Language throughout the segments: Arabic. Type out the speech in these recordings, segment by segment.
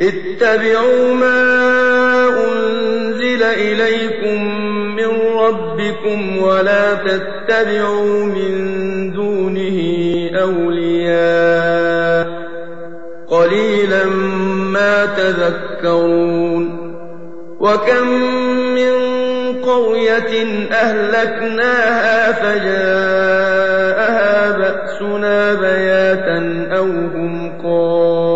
اتبعوا ما أنزل إليكم من ربكم ولا تتبعوا من دونه أولياء قليلا ما تذكرون وكم من قرية أهلكناها فجاءها بأسنا بياتا أو هم قائلون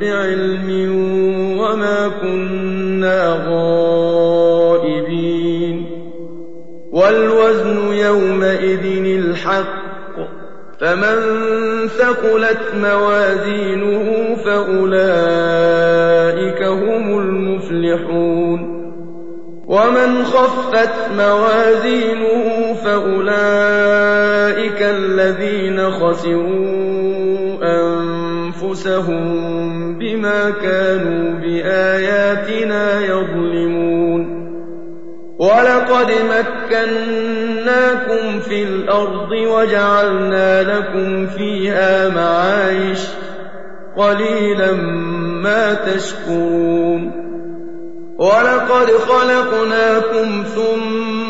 بعلم وما كنا غائبين. والوزن يومئذ الحق فمن ثقلت موازينه فأولئك هم المفلحون. ومن خفت موازينه فأولئك الذين خسروا أنفسهم بما كانوا بآياتنا يظلمون. ولقد مكناكم في الأرض وجعلنا لكم فيها معايش قليلا ما تشكرون. ولقد خلقناكم ثم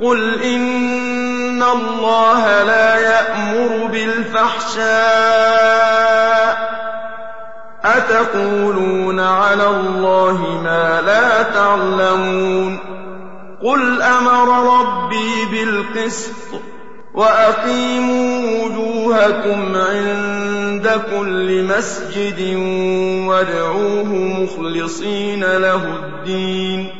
قل إن الله لا يأمر بالفحشاء أتقولون على الله ما لا تعلمون قل أمر ربي بالقسط وأقيموا وجوهكم عند كل مسجد وادعوه مخلصين له الدين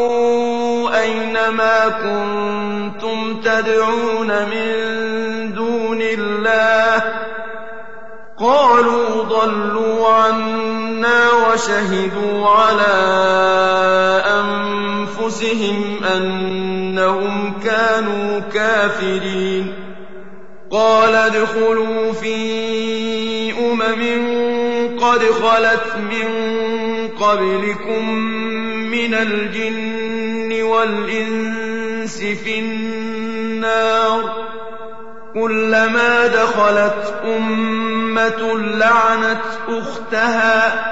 أين ما كنتم تدعون من دون الله قالوا ضلوا عنا وشهدوا على أنفسهم أنهم كانوا كافرين قال ادخلوا في أمم قد خلت من قبلكم من الجن والإنس في النار كلما دخلت أمة لعنت أختها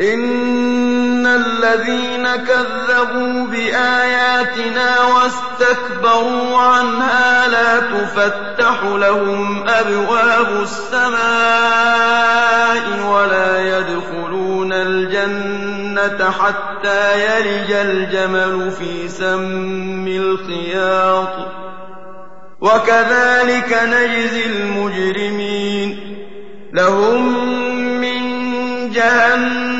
إن الذين كذبوا بآياتنا واستكبروا عنها لا تفتح لهم أبواب السماء ولا يدخلون الجنة حتى يلج الجمل في سم الخياط وكذلك نجزي المجرمين لهم من جهنم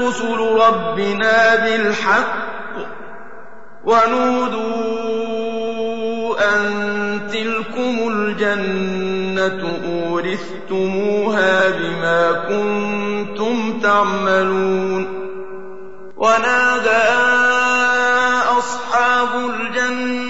رسل ربنا بالحق ونودوا أن تلكم الجنة أورثتموها بما كنتم تعملون ونادى أصحاب الجنة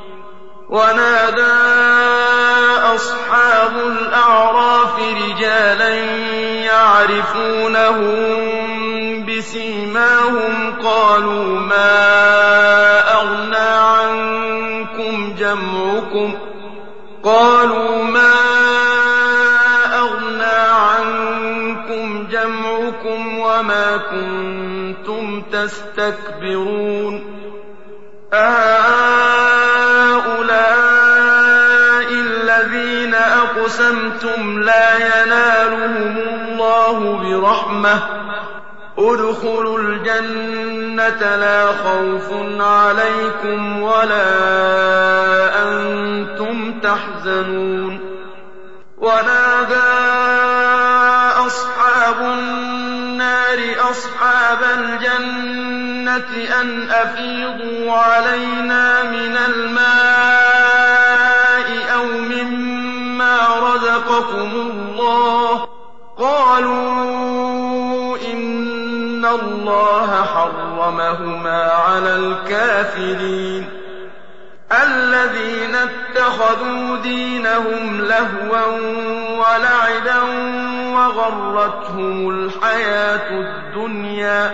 وَنَادَىٰ أَصْحَابُ الْأَعْرَافِ رِجَالًا يَعْرِفُونَهُم بِسِيمَاهُمْ قَالُوا مَا أَغْنَىٰ عَنكُمْ جَمْعُكُمْ قَالُوا مَا أَغْنَىٰ عَنكُمْ جَمْعُكُمْ وَمَا كُنتُمْ تَسْتَكْبِرُونَ أَهَٰؤُلَاءِ أَقْسَمْتُمْ لَا يَنَالُهُمُ اللَّهُ بِرَحْمَةٍ ۚ. ادْخُلُوا الْجَنَّةَ لَا خَوْفٌ عَلَيْكُمْ وَلَا أَنتُمْ تَحْزَنُونَ. وَنَادَىٰ أَصْحَابُ النَّارِ أَصْحَابَ الْجَنَّةِ أَنْ أَفِيضُوا عَلَيْنَا مِنَ الْمَاءِ أَوْ مِمَّا رَزَقَكُمُ اللَّهُ ۚ. قَالُوا إِنَّ اللَّهَ حَرَّمَهُمَا عَلَى الْكَافِرِينَ. الَّذِينَ اتَّخَذُوا دِينَهُمْ لَهْوًا وَلَعِبًا وَغَرَّتْهُمُ الْحَيَاةُ الدُّنْيَا ۚ.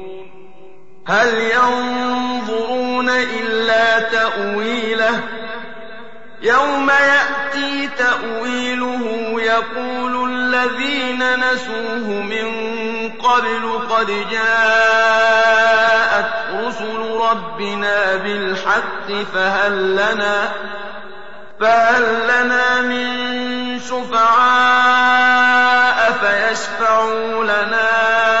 هَلْ يَنظُرُونَ إِلَّا تَأْوِيلَهُ ۚ؟ يَوْمَ يَأْتِي تَأْوِيلُهُ يَقُولُ الَّذِينَ نَسُوهُ مِن قَبْلُ قَدْ جَاءَتْ رُسُلُ رَبِّنَا بِالْحَقِّ فَهَل لَّنَا مِن شُفَعَاءَ فَيَشْفَعُوا لَنَا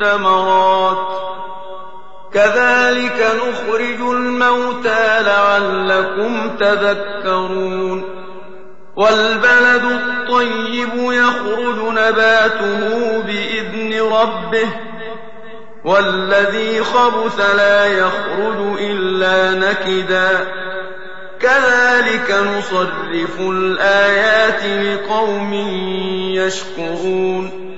الثمرات. كذلك نخرج الموتى لعلكم تذكرون. والبلد الطيب يخرج نباته بإذن ربه. والذي خبث لا يخرج إلا نكدا. كذلك نصرف الآيات لقوم يشكرون.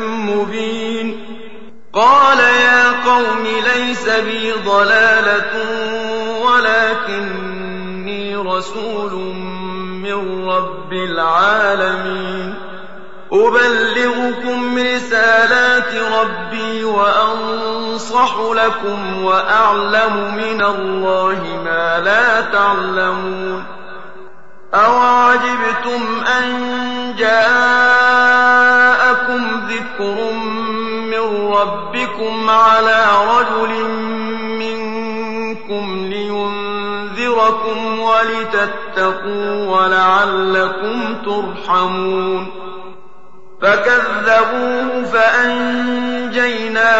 مبين. قال يا قوم ليس بي ضلالة ولكني رسول من رب العالمين. أبلغكم رسالات ربي وأنصح لكم وأعلم من الله ما لا تعلمون. أوعجبتم أن جاءكم ذكر من ربكم على رجل منكم لينذركم ولتتقوا ولعلكم ترحمون فكذبوه فأنجيناه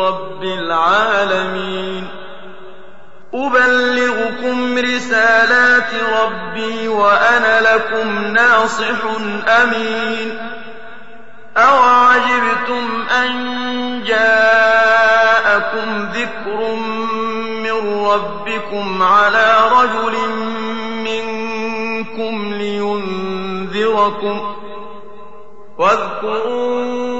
رب العالمين. أبلغكم رسالات ربي وأنا لكم ناصح أمين. أوعجبتم أن جاءكم ذكر من ربكم على رجل منكم لينذركم. واذكروا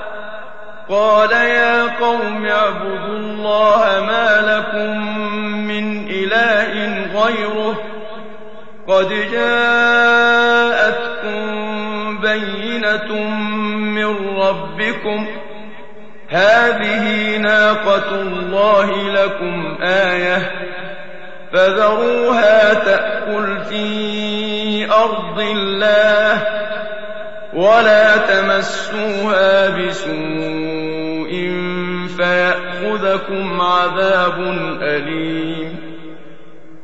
قال يا قوم اعبدوا الله ما لكم من إله غيره قد جاءتكم بينة من ربكم هذه ناقة الله لكم آية فذروها تأكل في أرض الله ولا تمسوها بسوء فيأخذكم عذاب أليم.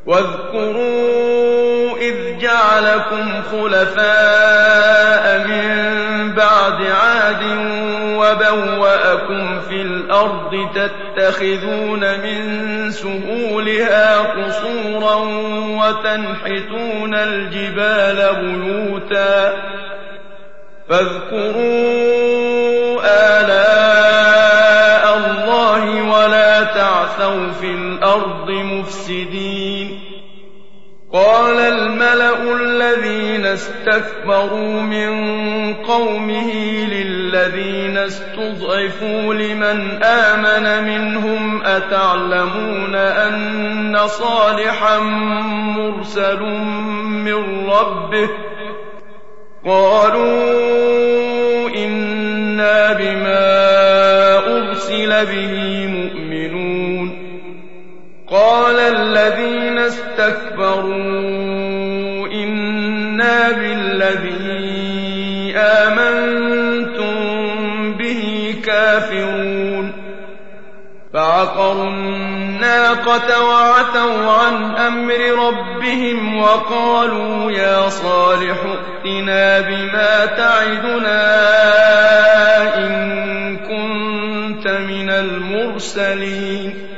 واذكروا إذ جعلكم خلفاء من بعد عاد وبوأكم في الأرض تتخذون من سهولها قصورا وتنحتون الجبال بيوتا. فاذكروا آلاء استكبروا من قومه للذين استضعفوا لمن آمن منهم أتعلمون أن صالحا مرسل من ربه قالوا إنا بما أرسل به مؤمنون قال الذين اسْتَكْبَرُوا بِالَّذِي آمَنتُم بِهِ كَافِرُونَ. فَعَقَرُوا النَّاقَةَ وَعَتَوْا عَنْ أَمْرِ رَبِّهِمْ وَقَالُوا يَا صَالِحُ ائْتِنَا بِمَا تَعِدُنَا إِن كُنتَ مِنَ الْمُرْسَلِينَ.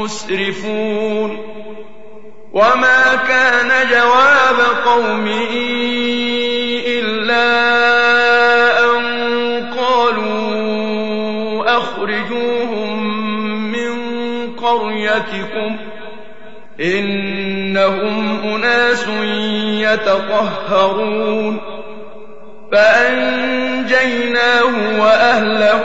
مسرفون وما كان جواب قومه إلا أن قالوا أخرجوهم من قريتكم إنهم أناس يتطهرون. فأنجيناه وأهله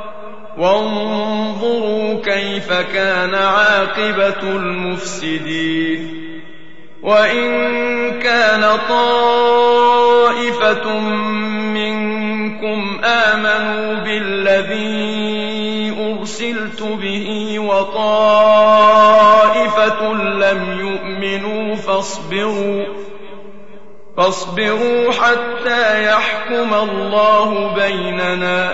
وانظروا كيف كان عاقبة المفسدين. وإن كان طائفة منكم آمنوا بالذي أرسلت به وطائفة لم يؤمنوا فاصبروا فاصبروا حتى يحكم الله بيننا.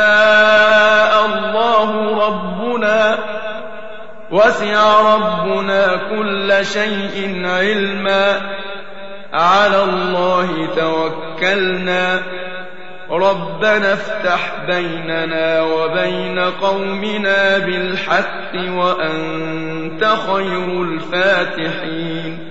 وسع ربنا كل شيء علما. على الله توكلنا. ربنا افتح بيننا وبين قومنا بالحق وأنت خير الفاتحين.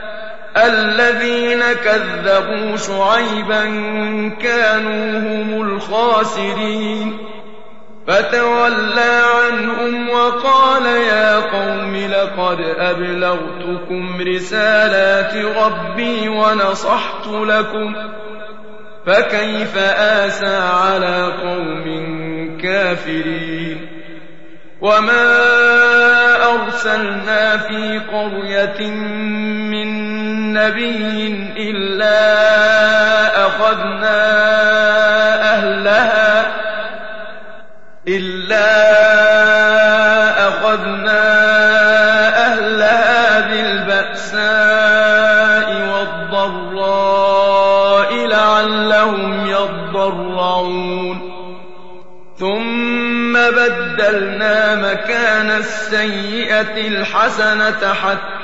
الذين كذبوا شعيبا كانوا هم الخاسرين. فتولى عنهم وقال يا قوم لقد أبلغتكم رسالات ربي ونصحت لكم. فكيف آسى على قوم كافرين. وما أرسلنا في قرية من نبي إلا أخذنا أهلها إلا أخذنا أهلها بالبأساء والضراء لعلهم يضرعون ثم بدلنا مكان السيئة الحسنة حتى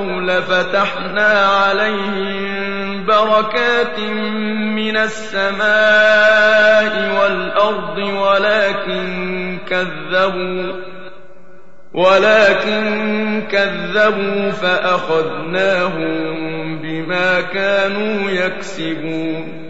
واتقوا لفتحنا عليهم بركات من السماء والأرض ولكن كذبوا ولكن كذبوا فأخذناهم بما كانوا يكسبون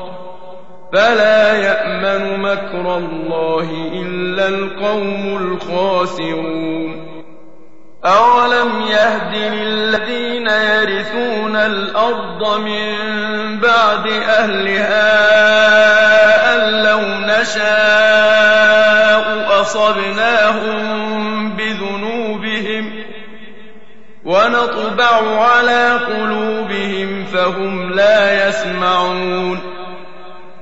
فلا يأمن مكر الله إلا القوم الخاسرون. أولم يهد للذين يرثون الأرض من بعد أهلها أن لو نشاء أصبناهم بذنوبهم ونطبع على قلوبهم فهم لا يسمعون.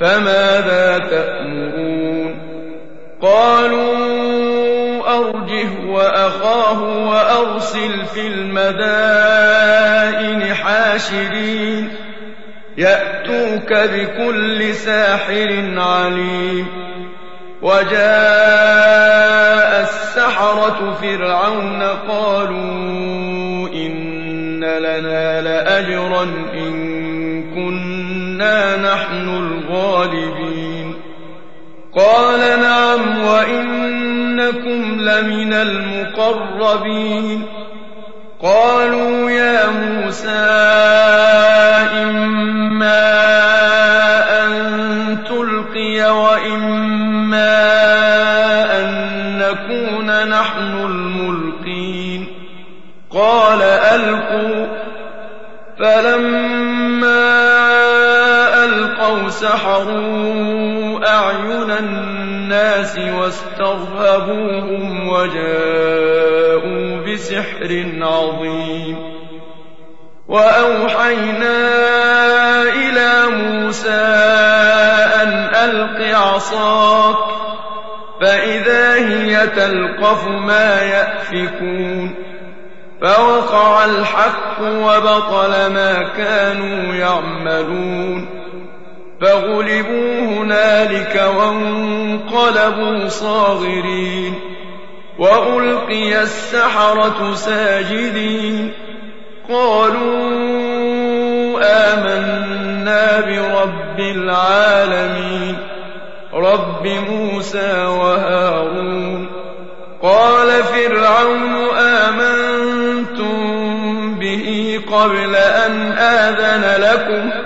فماذا تأمرون؟ قالوا أرجه وأخاه وأرسل في المدائن حاشرين. يأتوك بكل ساحر عليم. وجاء السحرة فرعون قالوا إن لنا لأجرا إن كنا نحن الغالبين. قال نعم وإنكم لمن المقربين. قالوا يا موسى إما أن تلقي وإما أن نكون نحن الملقين. قال ألقوا. فلما سحروا أعين الناس واسترهبوهم وجاءوا بسحر عظيم. وأوحينا إلى موسى أن ألق عصاك فإذا هي تلقف ما يأفكون. فوقع الحق وبطل ما كانوا يعملون. فغلبوا هنالك وانقلبوا صاغرين وألقي السحرة ساجدين قالوا آمنا برب العالمين رب موسى وهارون قال فرعون آمنتم به قبل أن آذن لكم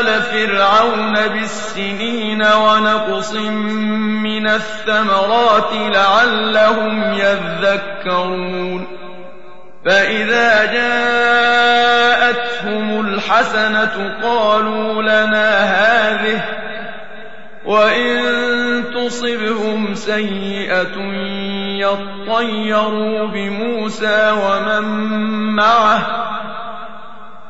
آل فرعون بالسنين ونقص من الثمرات لعلهم يذكرون فإذا جاءتهم الحسنة قالوا لنا هذه وإن تصبهم سيئة يطيروا بموسى ومن معه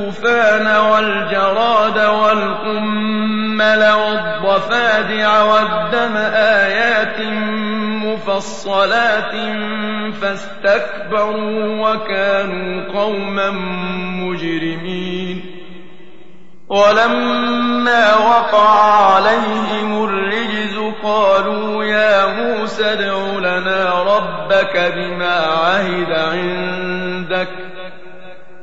الطوفان والجراد والقمل والضفادع والدم آيات مفصلات فاستكبروا وكانوا قوما مجرمين. ولما وقع عليهم الرجز قالوا يا موسى ادع لنا ربك بما عهد عندك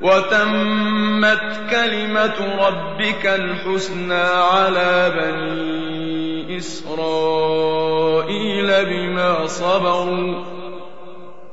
وتمت كلمة ربك الحسنى على بني إسرائيل بما صبروا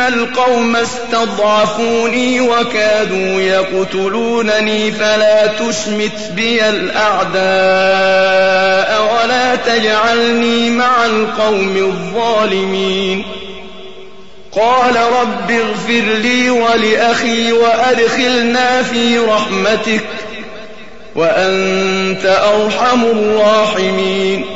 القوم استضعفوني وكادوا يقتلونني فلا تشمت بي الأعداء ولا تجعلني مع القوم الظالمين قال رب اغفر لي ولأخي وأدخلنا في رحمتك وأنت أرحم الراحمين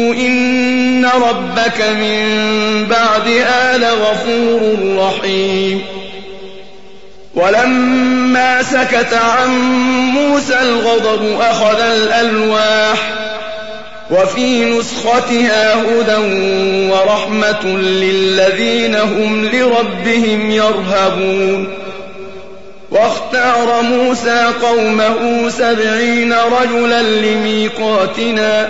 ربك من بعدها لغفور رحيم. ولما سكت عن موسى الغضب أخذ الألواح وفي نسختها هدى ورحمة للذين هم لربهم يرهبون. واختار موسى قومه سبعين رجلا لميقاتنا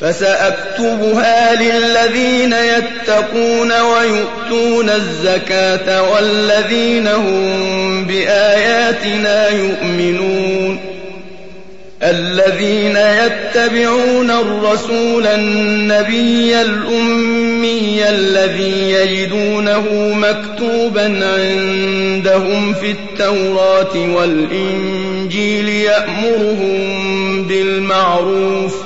فسأكتبها للذين يتقون ويؤتون الزكاة والذين هم بآياتنا يؤمنون. الذين يتبعون الرسول النبي الأمي الذي يجدونه مكتوبا عندهم في التوراة والإنجيل يأمرهم بالمعروف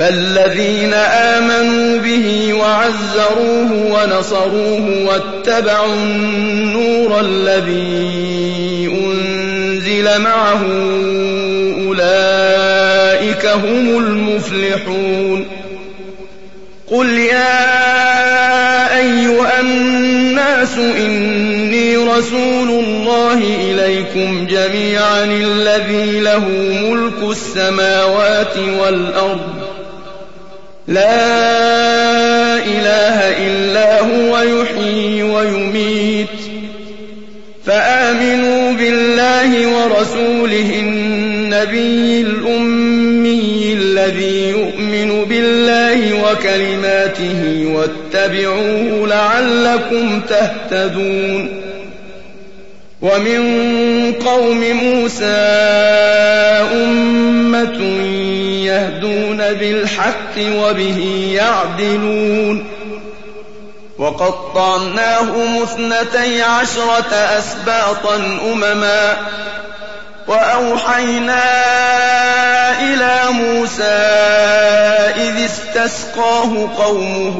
فالذين آمنوا به وعزروه ونصروه واتبعوا النور الذي أنزل معه أولئك هم المفلحون. قل يا أيها الناس إني رسول الله إليكم جميعا الذي له ملك السماوات والأرض لا إله إلا هو يحيي ويميت. فآمنوا بالله ورسوله النبي الأمي الذي يؤمن بالله وكلماته واتبعوه لعلكم تهتدون. ومن قوم موسى أمة يهدون بالحق وبه يعدلون. وقطعناهم اثنتي عشرة أسباطا أمما. وأوحينا إلى موسى إذ استسقاه قومه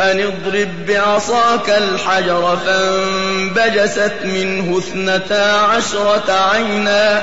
أن اضرب بعصاك الحجر فانبجست منه اثنتا عشرة عينا.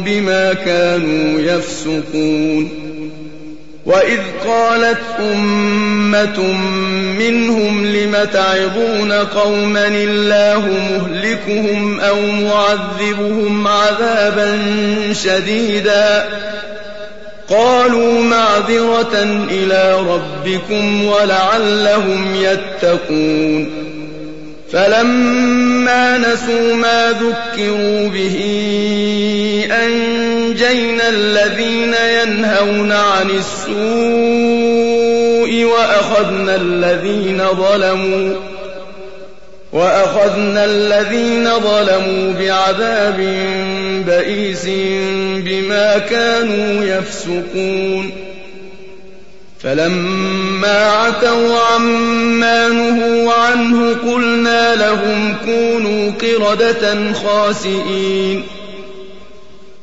بما كانوا يفسقون. وإذ قالت أمة منهم لم تعظون قوما الله مهلكهم أو معذبهم عذابا شديدا؟ قالوا معذرة إلى ربكم ولعلهم يتقون. فلما نسوا ما ذكروا به أنجينا الذين ينهون عن السوء وأخذنا الذين ظلموا وأخذنا الذين ظلموا بعذاب بئيس بما كانوا يفسقون فلما عتوا عما نهوا عنه قلنا لهم كونوا قردة خاسئين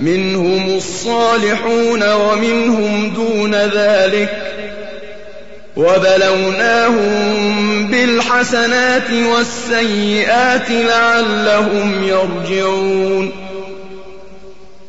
منهم الصالحون ومنهم دون ذلك وبلوناهم بالحسنات والسيئات لعلهم يرجعون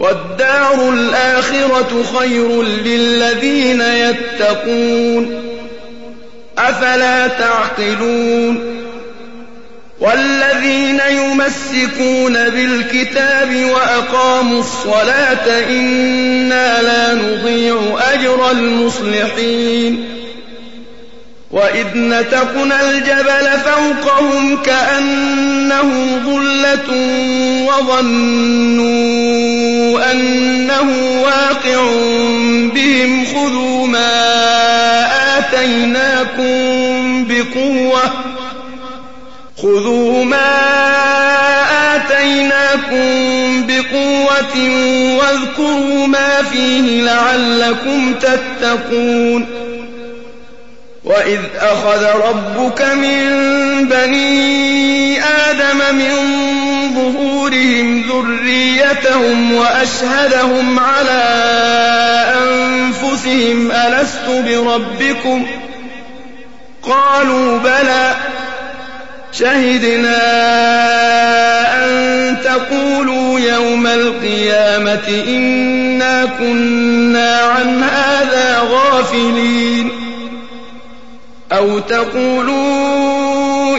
والدار الآخرة خير للذين يتقون. أفلا تعقلون؟ والذين يمسكون بالكتاب وأقاموا الصلاة إنا لا نضيع أجر المصلحين. وإذ نتقنا الجبل فوقهم كأنه ظلة وظنوا أنه واقع بهم خذوا ما آتيناكم بقوة خذوا ما آتيناكم بقوة واذكروا ما فيه لعلكم تتقون وإذ أخذ ربك من بني آدم من ظهورهم ذريتهم وأشهدهم على أنفسهم ألست بربكم؟ قالوا بلى شهدنا أن تقولوا يوم القيامة إنا كنا عن هذا غافلين أو تقولوا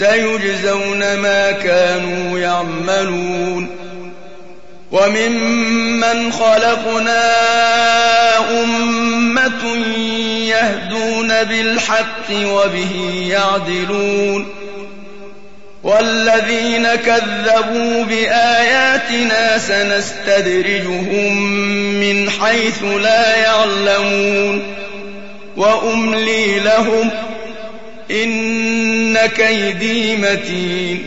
سيجزون ما كانوا يعملون وممن خلقنا أمة يهدون بالحق وبه يعدلون والذين كذبوا بآياتنا سنستدرجهم من حيث لا يعلمون وأملي لهم إن كيدي متين.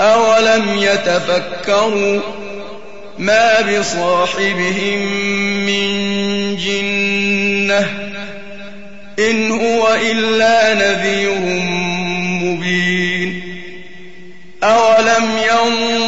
أولم يتفكروا ما بصاحبهم من جنة إن هو إلا نذير مبين. أولم ينظروا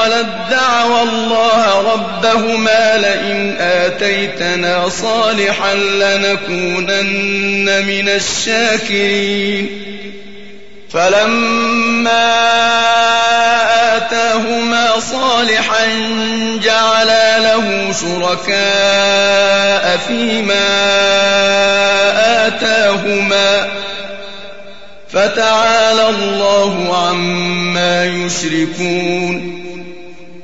أثقلت دعوى الله ربهما لئن آتيتنا صالحا لنكونن من الشاكرين. فلما آتاهما صالحا جعلا له شركاء فيما آتاهما. فتعالى الله عما يشركون.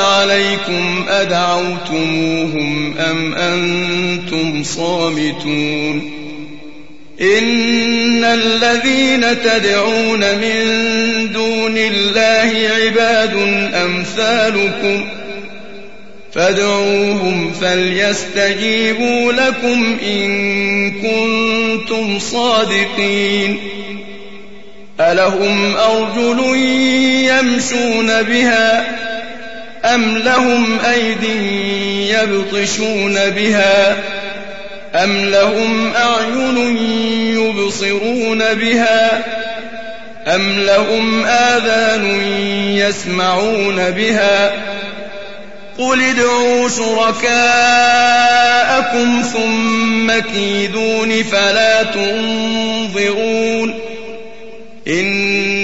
عليكم أدعوتموهم أم أنتم صامتون إن الذين تدعون من دون الله عباد أمثالكم فادعوهم فليستجيبوا لكم إن كنتم صادقين ألهم أرجل يمشون بها أم لهم أيد يبطشون بها أم لهم أعين يبصرون بها أم لهم آذان يسمعون بها قل ادعوا شركاءكم ثم كيدون فلا تنظرون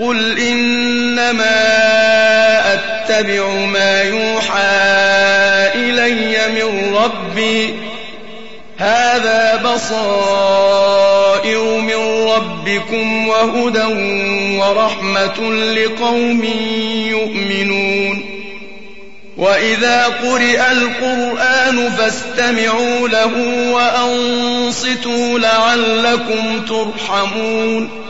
قل إنما أتبع ما يوحى إلي من ربي هذا بصائر من ربكم وهدى ورحمة لقوم يؤمنون وإذا قرئ القرآن فاستمعوا له وأنصتوا لعلكم ترحمون